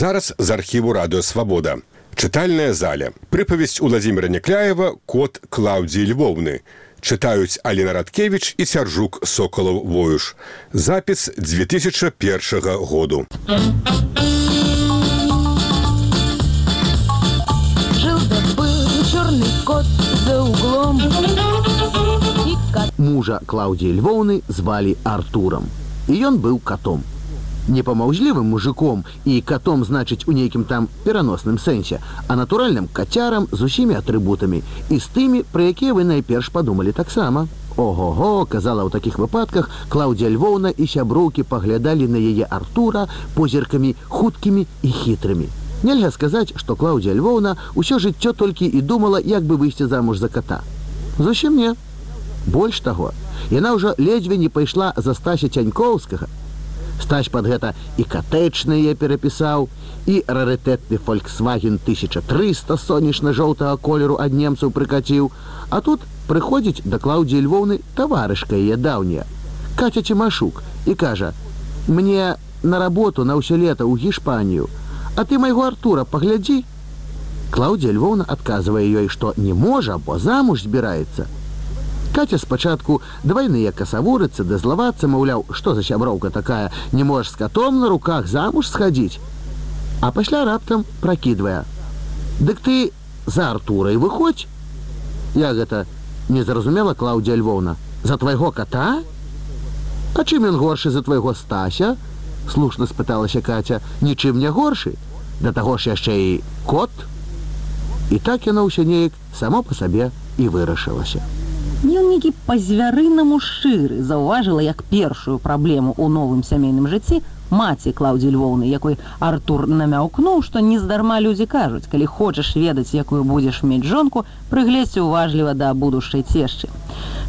зараз з архіву радыёвабода чытальная заля прыпавесць уладзіміра някляева кот клаўдзіі львоўны чытаюць Аліна Радкевіч і сяржук соколаў воюш. Запіс 2001 году. Мужа Клаўдзіі Львоўны звалі Артурам. І ён быў катом не памаўзлівым мужиком і катом значыць у нейкім там пераносным сэнсе а натуральным кацярам з усімі атрыбутамі і з тымі пра якія вы найперш падумалі таксама ого-го казала ў такіх выпадках клаўдзя львоўна і сяброўкі паглядалі на яе артура позіркамі хуткімі і хітрымі. Нельга сказаць што клаўдзя львоўна ўсё жыццё толькі і думала як бы выйсці замуж за кота. Зусім не. Больш таго яна ўжо ледзьве не пайшла за стася цянькоўскага стаць под гэта і катэчныя перапісаў і рарытэтны фольксваген 1300 сонечна-жоўтага колеру ад немцаў прыкаціў. А тут прыходзіць да клаўдзі львоўны таварышка яе даўняя каця цімашук і кажа мне на работу на ўсё лета ў гішпанію а ты майго артура паглядзі клаўдзя львоўна адказвае ёй што не можа бо замуж збіраецца Катя спачатку двойныя касавурыцца да злавацца маўляў што за сяброўка такая? Не можаш з катом на руках замуж схадзіць а пасля раптам пракідвае Дык ты за артурай выходзь я гэта незразумела клаўдзя львоўна за твайго кота? А чым ён горшы за твайго стася слушна спыталася катя. Нічым не горшы да таго ж яшчэ і кот і так яно ўсё неяк само по сабе і вырашылася Ён нейкі па-звярынаму шчыры заўважыла як першую праблему ў новым сямейным жыцці маці клаўдзі львоўны якой артур намяўкнуў што нездарма людзі кажуць калі хочаш ведаць якую будзеш мець жонку прыгледзьце уважліва да будучай цешчы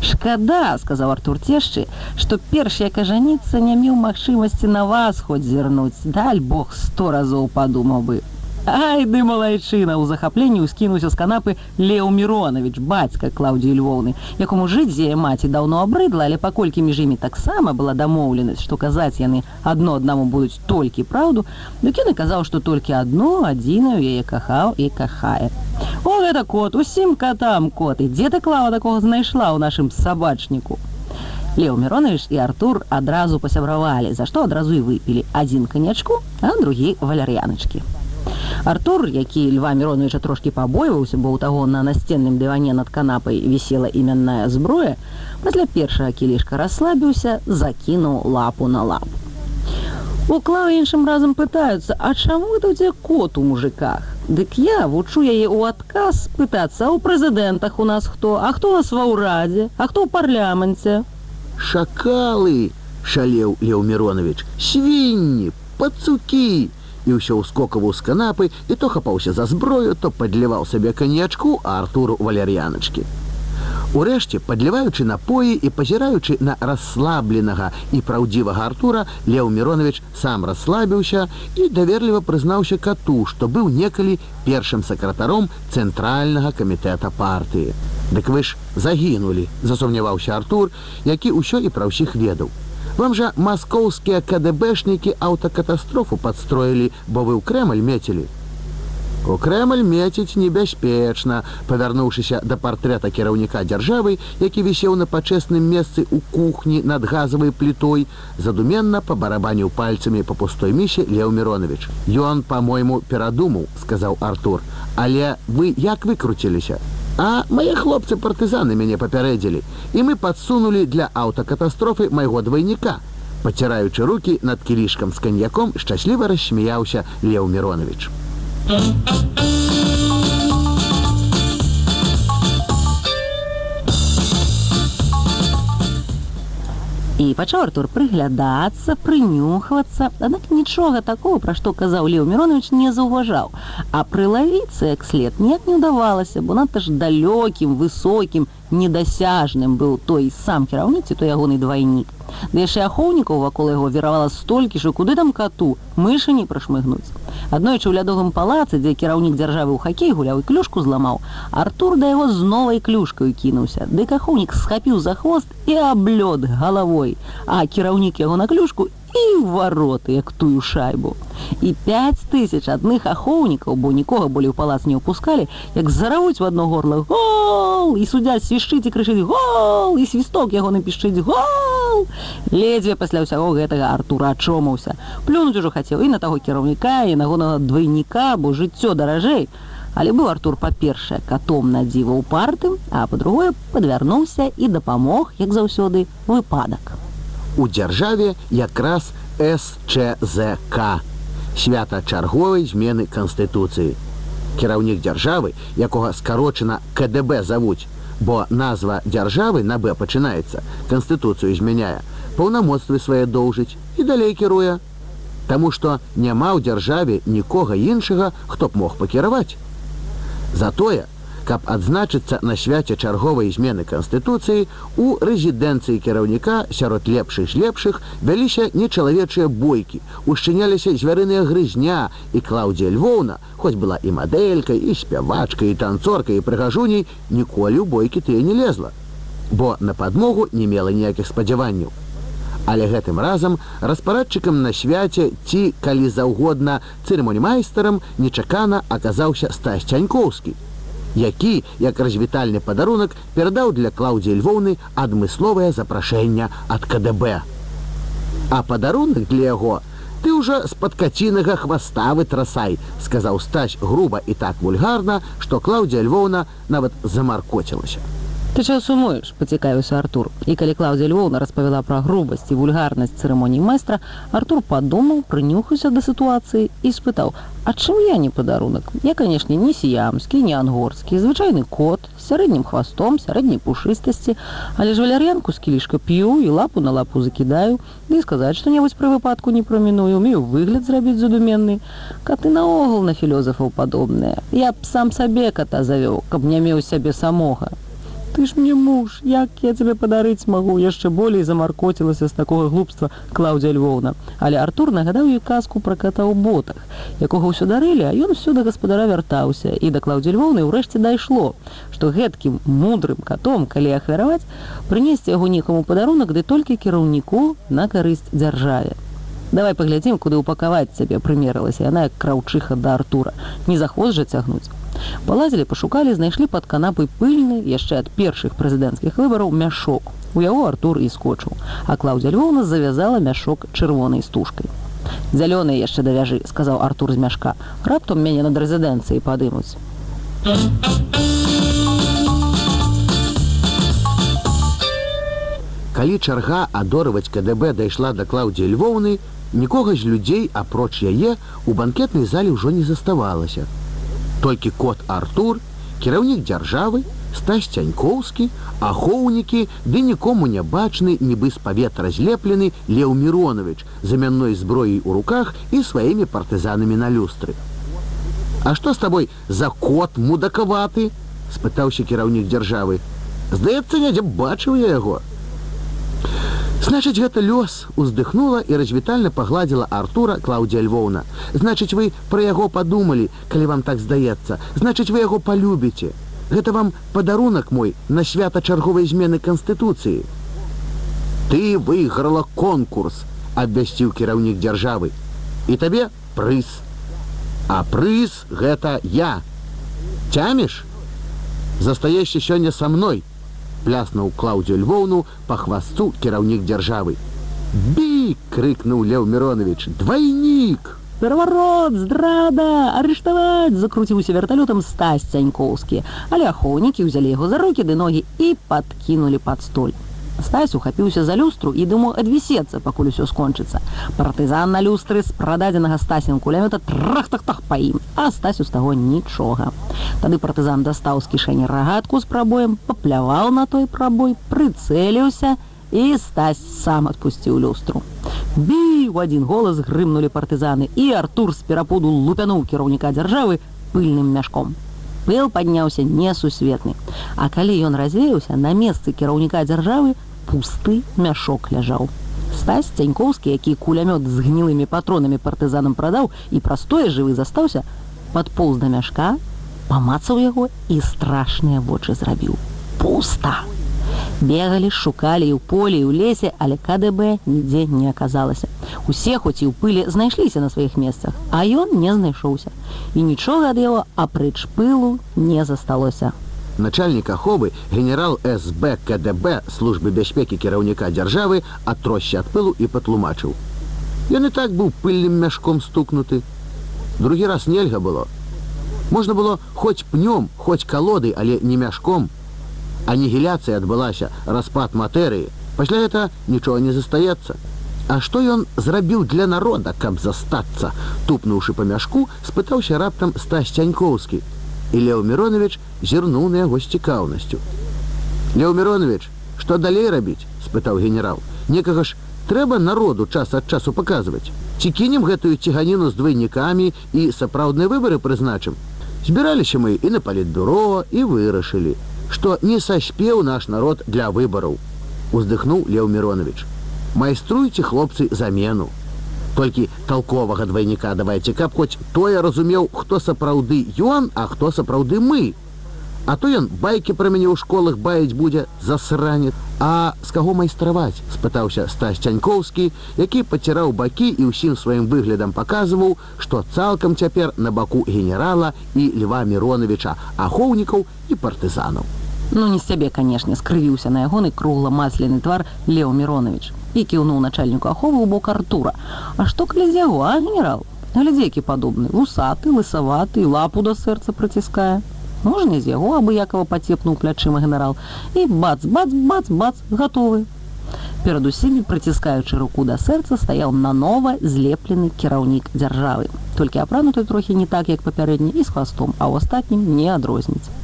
шкада сказаў артур цешчы што перш як ажаніцца не меў магчымасці на вас хоць зірнуць. Даль бог сто разоў падумаў бы Ай ды малайчына ў захапленні ўскінуўся з канапы Леў Міронавіч, бацька Клаўдзіі Львоўны, якому жыць маці даўно абрыдла, але паколькі між імі таксама была дамоўленасць, што казаць яны адно аднаму будуць толькі праўду, дык ён казаў, што толькі адно адзіную яе кахаў і кахае. О гэта кот, усім катам кот і дзе ты клава такога знайшла ў нашым сабачніку. Леў Міронавіч і Артур адразу пасябравалі, за што адразу і выпілі адзін канячку, а другі валяр'яначкі. Артур, які льва Міроновича трошки пабойваўся, бо ў таго на насценным дыване над канапай вісела іменная зброя, пасля першага кілішка расслабіўся, закінуў лапу на лапу. Уклаў іншым разам пытаюцца, а чаму это дзе кот у мужиках? Дык я вучу яе ў адказ пытацца ў прэзідэнтах у нас хто, а хто нас ва ўрадзе, а хто ў парламенце? Шакалы, шалеў Леў Міронович, свінні, пацукі, і ўсё ўскокаваў з канапы і то хапаўся за зброю, то падліваў сабе канечку, а Артуру валяр'яначкі. Урэшце, падліваючы напоі і пазіраючы на расслабленага і праўдзівага Артура, Леў Міронович сам расслабіўся і даверліва прызнаўся кату, што быў некалі першым сакратаром цэнтральнага камітэта партыі. Дык вы ж загінулі, засумняваўся Артур, які ўсё і пра ўсіх ведаў. Вам жа маскоўскія КДБшнікі аўтакатастрофу падстроілі, бо вы ў крэмаль мецілі. У крэмаль меціць небяспечна, павярнуўшыся да партрэта кіраўніка дзяржавы, які вісеў на пачэсным месцы ў кухні над газавай плітой, задуменна пабарабаніў пальцамі па пустой місе Леў Міронович. Ён, па-мойму, перадумаў, сказаў Артур, але вы як выкруціліся? А мае хлопцы партызаны мяне папярэдзілі і мы падсунулі для аўтакатастрофы майго двайніка. Паціраючы руки над кілішкам з каньяком шчасліва рассмяяўся Леў Міронович. І пачаў Артур прыглядацца, прынюхвацца, аднак нічога такого, пра што казаў Леў Міронович не заўважаў. А прылавіцца як след ніяк не ўдавалася, бо надта ж далёкім, высокім, недасяжным быў той сам кіраўніцы, то ягоны двайнік. Да яшчэ ахоўнікаў вакол яго веравала столькі ж, куды там кату, мышы не прашмыгнуць. Аднойчы ў лядовым палацы, дзе кіраўнік дзяржавы ў хакей гуляў і клюшку зламаў, Артур да яго з новай клюшкаю кінуўся. Дык ахоўнік схапіў за хвост і аблёд галавой, а кіраўнік яго на клюшку і вароты, як тую шайбу. І пять тысяч адных ахоўнікаў, бо нікога болей у палац не ўпускалі, як заравуць в одно горло гол і суддзя свішчыць і крычыць гол і свісток яго напішчыць гол. Ледзьве пасля ўсяго гэтага Артура ачомаўся. Плюнуць ужо хацеў і на таго кіраўніка і нагонага двайніка, бо жыццё даражэй. Але быў Артур па-першае катом на дзіва ў партым, а па-другое падвярнуўся і дапамог, як заўсёды, выпадак. У дзяржаве якраз СЧЗК свята чарговай змены канстытуцыі. Кіраўнік дзяржавы, якога скарочана КДБ завуць, бо назва дзяржавы на Б пачынаецца, канстытуцыю змяняе, паўнамоцтвы свае доўжыць і далей кіруе. Таму што няма ў дзяржаве нікога іншага, хто б мог пакіраваць. Затое, каб адзначыцца на свяце чарговай змены канстытуцыі у рэзідэнцыі кіраўніка сярод лепшых з лепшых вяліся нечалавечыя бойкі ушчыняліся звярыныя грызня і клаўдзія львоўна хоць была і мадэлькай і спявачкай і танцоркай і прыгажуней ніколі ў бойкі тыя не лезла бо на падмогу не мела ніякіх спадзяванняў. Але гэтым разам распарадчыкам на свяце ці калі заўгодна цырымонімайстарам нечакана аказаўся стась цянькоўскі які як развітальны падарунак перадаў для клаўдзі львоўны адмысловае запрашэнне ад КДБ. А падарунак для яго ты ўжо з-пад кацінага хваставы трасай, сказаў стаць груба і так вульгарна, што клаўдзія львоўна нават замаркоцілася. Ты чаго сумуеш, пацікавіўся Артур. І калі Клаўдзя Львоўна распавяла пра грубасць і вульгарнасць цырымоніі майстра, Артур падумаў, прынюхаўся да сітуацыі і спытаў: « А чым я не падарунак? Я, канешне, не сіямскі, не ангорскі, звычайны кот, з сярэднім хвастом, сярэдняй пушыстасці, але ж валяр'янку з кілішка п'ю і лапу на лапу закідаю, ды і сказаць што-небудзь пры выпадку не праміную, умею выгляд зрабіць задуменны. Каты наогул на філёзафаў падобныя. Я б сам сабе ката завёў, каб не меў сябе самога. Ты ж мне муж, як я цябе падарыць магу, яшчэ болей замаркоцілася з такога глупства Клаўдзя Львоўна. Але Артур нагадаў ёй казку пра ката ў ботах, якога ўсё дарылі, а ён усё да гаспадара вяртаўся і да Клаўдзі Львоўны ўрэшце дайшло, што гэткім мудрым катом, калі ахвяраваць, прынесці яго некаму падарунак ды толькі кіраўніку на карысць дзяржаве. Давай паглядзім, куды ўпакаваць цябе прымерылася яна як краўчыха да Артура, не захвоз жа цягнуць. Палазілі, пашукалі, знайшлі пад канапай пыльны яшчэ ад першых прэзідэнцкіх выбараў мяшок. У яго Артур і скочыў, а Клаўдзя Львоўна завязала мяшок чырвонай стужкай. Зялёны яшчэ давяжы, сказаў Артур з мяшка. Раптам мяне над рэзідэнцыяй падымуць. Калі чарга адорваць КДБ дайшла да Клаўдзі Львоўны, нікога з людзей, апроч яе, у банкетнай зале ўжо не заставалася толькі кот Артур, кіраўнік дзяржавы, стась цянькоўскі, ахоўнікі, ды нікому не бачны, нібы з паветра злеплены Леў Міронович замянной зброяй у руках і сваімі партызанамі на люстры. А што з табой за кот мудакаваты? — спытаўся кіраўнік дзяржавы. Здаецца, недзе бачыў я яго. Значыць, гэта лёс уздыхнула і развітальна пагладзіла Артура Клаўдзія Львоўна. Значыць, вы пра яго падумалі, калі вам так здаецца. Значыць, вы яго палюбіце. Гэта вам падарунак мой на свята чарговай змены канстытуцыі. Ты выйграла конкурс, абвясціў кіраўнік дзяржавы. І табе прыз. А прыз гэта я. Цяміш? Застаешся сёння са мной пляснуў клаўдзю львоўну па хвасту кіраўнік дзяржавы. Бі крыкнуў леў миронович двойнік пераворот здрада! Арыштаваць закруціўся верталётам стась цянькоўскі але ахоўнікі ўзялі яго за рукі ды ногі і падкінулі пад столь Стась ухапіўся за люстру і думаў адвісецца, пакуль усё скончыцца. Партызан на люстры з прададзенага стасем кулямета трах-тах-тах па ім, а стасю з таго нічога. Тады партызан дастаў з кішэні рагатку з прабоем, папляваў на той прабой, прыцэліўся і стась сам адпусціў люстру. Бі у адзін голас грымнулі партызаны і Артур з перапуду лупянуў кіраўніка дзяржавы пыльным мяшком пыл падняўся несусветны. А калі ён развеяўся на месцы кіраўніка дзяржавы пусты мяшок ляжаў. Стась цянькоўскі, які кулямёт з гнілымі патронамі партызанам прадаў і простое жывы застаўся, падполз да мяшка, памацаў яго і страшныя вочы зрабіў. Пуста. Бегалі, шукалі і ў полі і ў лесе, але КДБ нідзе не аказалася. Усе хоць і ў пылі знайшліся на сваіх месцах, а ён не знайшоўся. І нічога ад яго апрэч пылу не засталося. Начальнік аховы генерал СБ КДБ службы бяспекі кіраўніка дзяржавы атросся ад пылу і патлумачыў. Ён і так быў пыльным мяшком стукнуты. Другі раз нельга было. Можна было хоць пнём, хоць калодай, але не мяшком. Анігіляцыя адбылася, распад матэрыі. Пасля гэта нічога не застаецца. А што ён зрабіў для народа, каб застацца? Тупнуўшы па мяшку, спытаўся раптам Стась Цянькоўскі. І Леў Міронович зірнуў на яго з цікаўнасцю. Леў Міронович, што далей рабіць? спытаў генерал. Некага ж трэба народу час ад часу паказваць. Ці кінем гэтую ціганіну з двайнікамі і сапраўдныя выбары прызначым. Збіраліся мы і на палітбюро і вырашылі, што не саспеў наш народ для выбараў. Уздыхнуў Леў Міронович. Майструйце хлопцы замену. Толькі толковага двайніка давайце, каб хоць тое разумеў, хто сапраўды ён, а хто сапраўды мы. А то ён байкі пра мяне ў школах баіць будзе засранет. А з каго майстраваць? спытаўся Стась Цянькоўскі, які паціраў бакі і ўсім сваім выглядам паказваў, што цалкам цяпер на баку генерала і Льва Міроновича, ахоўнікаў і партызанаў. Ну не з цябе, канешне, скрывіўся на ягоны кругла-масляны твар Леў Міронович і кіўнуў начальніку аховы ў бок Артура. А што з яго, а генерал? Глядзейкі падобны, вусаты, лысаваты, лапу да сэрца прыціскае. Можна з яго абыякова пацепнуў плячыма генерал і бац, бац, бац, бац, гатовы. Перад усімі, прыціскаючы руку да сэрца, стаяў нанова злеплены кіраўнік дзяржавы. Толькі апрануты трохі не так, як папярэдні і з хвастом, а ў астатнім не адрозніць.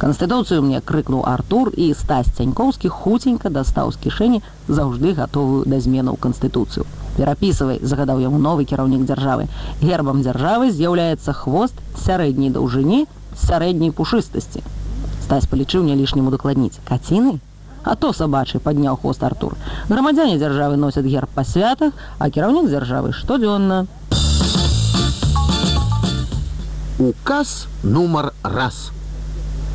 Канстытуцыю мне крыкнуў Артур і Стась Цянькоўскі хуценька дастаў з кішэні заўжды гатовую да зменаў канстытуцыю. Перапісывай, загадаў яму новы кіраўнік дзяржавы. Гербам дзяржавы з'яўляецца хвост сярэдняй даўжыні сярэдняй пушыстасці. Стась палічыў не лішняму дакладніць каціны. А то сабачы падняў хвост Артур. Грамадзяне дзяржавы носяць герб па святах, а кіраўнік дзяржавы штодзённа. Указ нумар раз.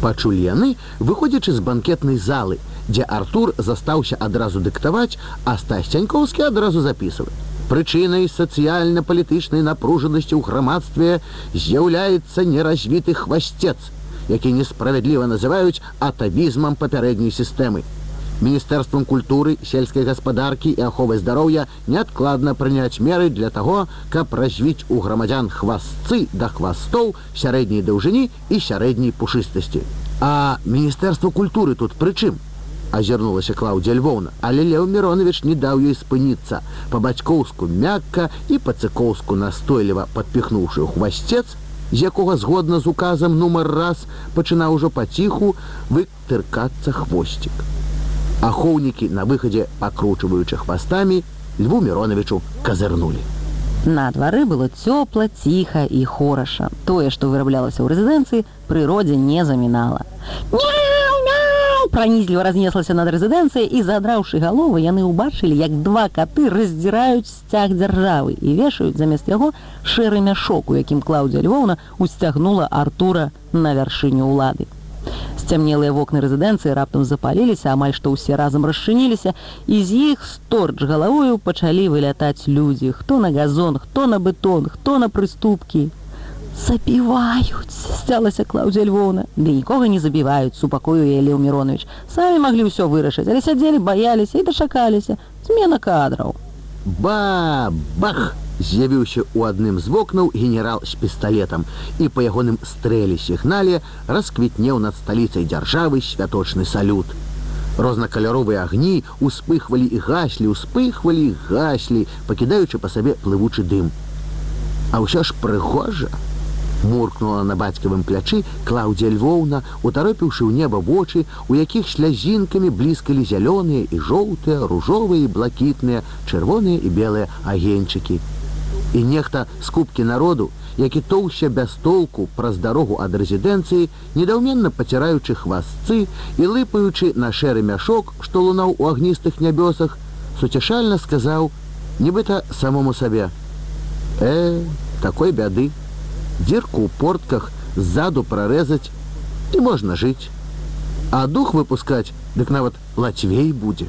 Пачулі яны, выходзячы з банкетнай залы, дзе Артур застаўся адразу дыктаваць, а Стась Цянькоўскі адразу запісваць. Прычынай сацыяльна-палітычнай напружанасці ў грамадстве з'яўляецца неразвіты хвасцец, які несправядліва называюць атавізмам папярэдняй сістэмы. Міністэрствам культуры, сельскай гаспадаркі і аховы здароўя неадкладна прыняць меры для таго, каб развіць у грамадзян хвастцы да хвастоў сярэдняй даўжыні і сярэдняй пушыстасці. А міністэрства культуры тут прычым азірнулася Клаўдзя Львоўна, але Леў Міронович не даў ёй спыніцца, па-бацькоўску мякка і па-цыкоўску настойліва падпіхнуўшы хвасцец, з якога згодна з указам нумар раз пачынаў ужо паціху вытыркацца хвосцік ахоўнікі на выхадзе пакручваючы хвастамі льву мироновичу казырнули На двары было цёпла ціха і хораша тое што выраблялася ў рэзідэнцыі прыродзе не замінала пранізліва разнеслася над рэзідэнцыяй і задраўшы галовы яны ўбачылі як два каты раздзіраюць сцяг дзяржавы і вешаюць замест яго шэры мяшок у якім клаўдзя львоўна усцягнула артура на вяршыню ўлады Сцямнелыя вокны рэзідэнцыі раптам запаліліся, амаль што ўсе разам расчыніліся, і з іх сторч галавою пачалі вылятаць людзі, хто на газон, хто на бетон, хто на прыступкі. Запіваюць, сцялася Клаўдзя Львоўна. Ды нікога не забіваюць, супакою я Леў Міронович. Самі маглі ўсё вырашыць, але сядзелі, баяліся і дачакаліся. Змена кадраў. Ба, бах! З'явіўся ў адным з вокнаў генерал з пісталетам і па ягоным стрэлі сігнале расквітнеў над сталіцай дзяржавы святочны салют. Рознакаляровыя агні успыхвалі і гаслі, успыхвалі, гаслі, пакідаючы па сабе плывучы дым. А ўсё ж прыгожа, муркнула на бацькавым плячы клаўдзя львоўна утаропіўшы ў неба вочы у якіх слязінкамі блізкалі зялёныя і жоўтыя ружовыя блакітныя чырвоныя і белыя агеньчыкі і нехта з кубкі народу які тоўся без толку праз дарогу ад рэзідэнцыі недаўменна паціраючы хвастцы і лыпаючы на шэры мяшок што лунаў у агністых нябёсах суцяшальна сказаў нібыта самому сабе э такой бяды дзірку ў портках ззаду прарэзаць і можна жыць А дух выпускаць, дык нават лацвей будзе.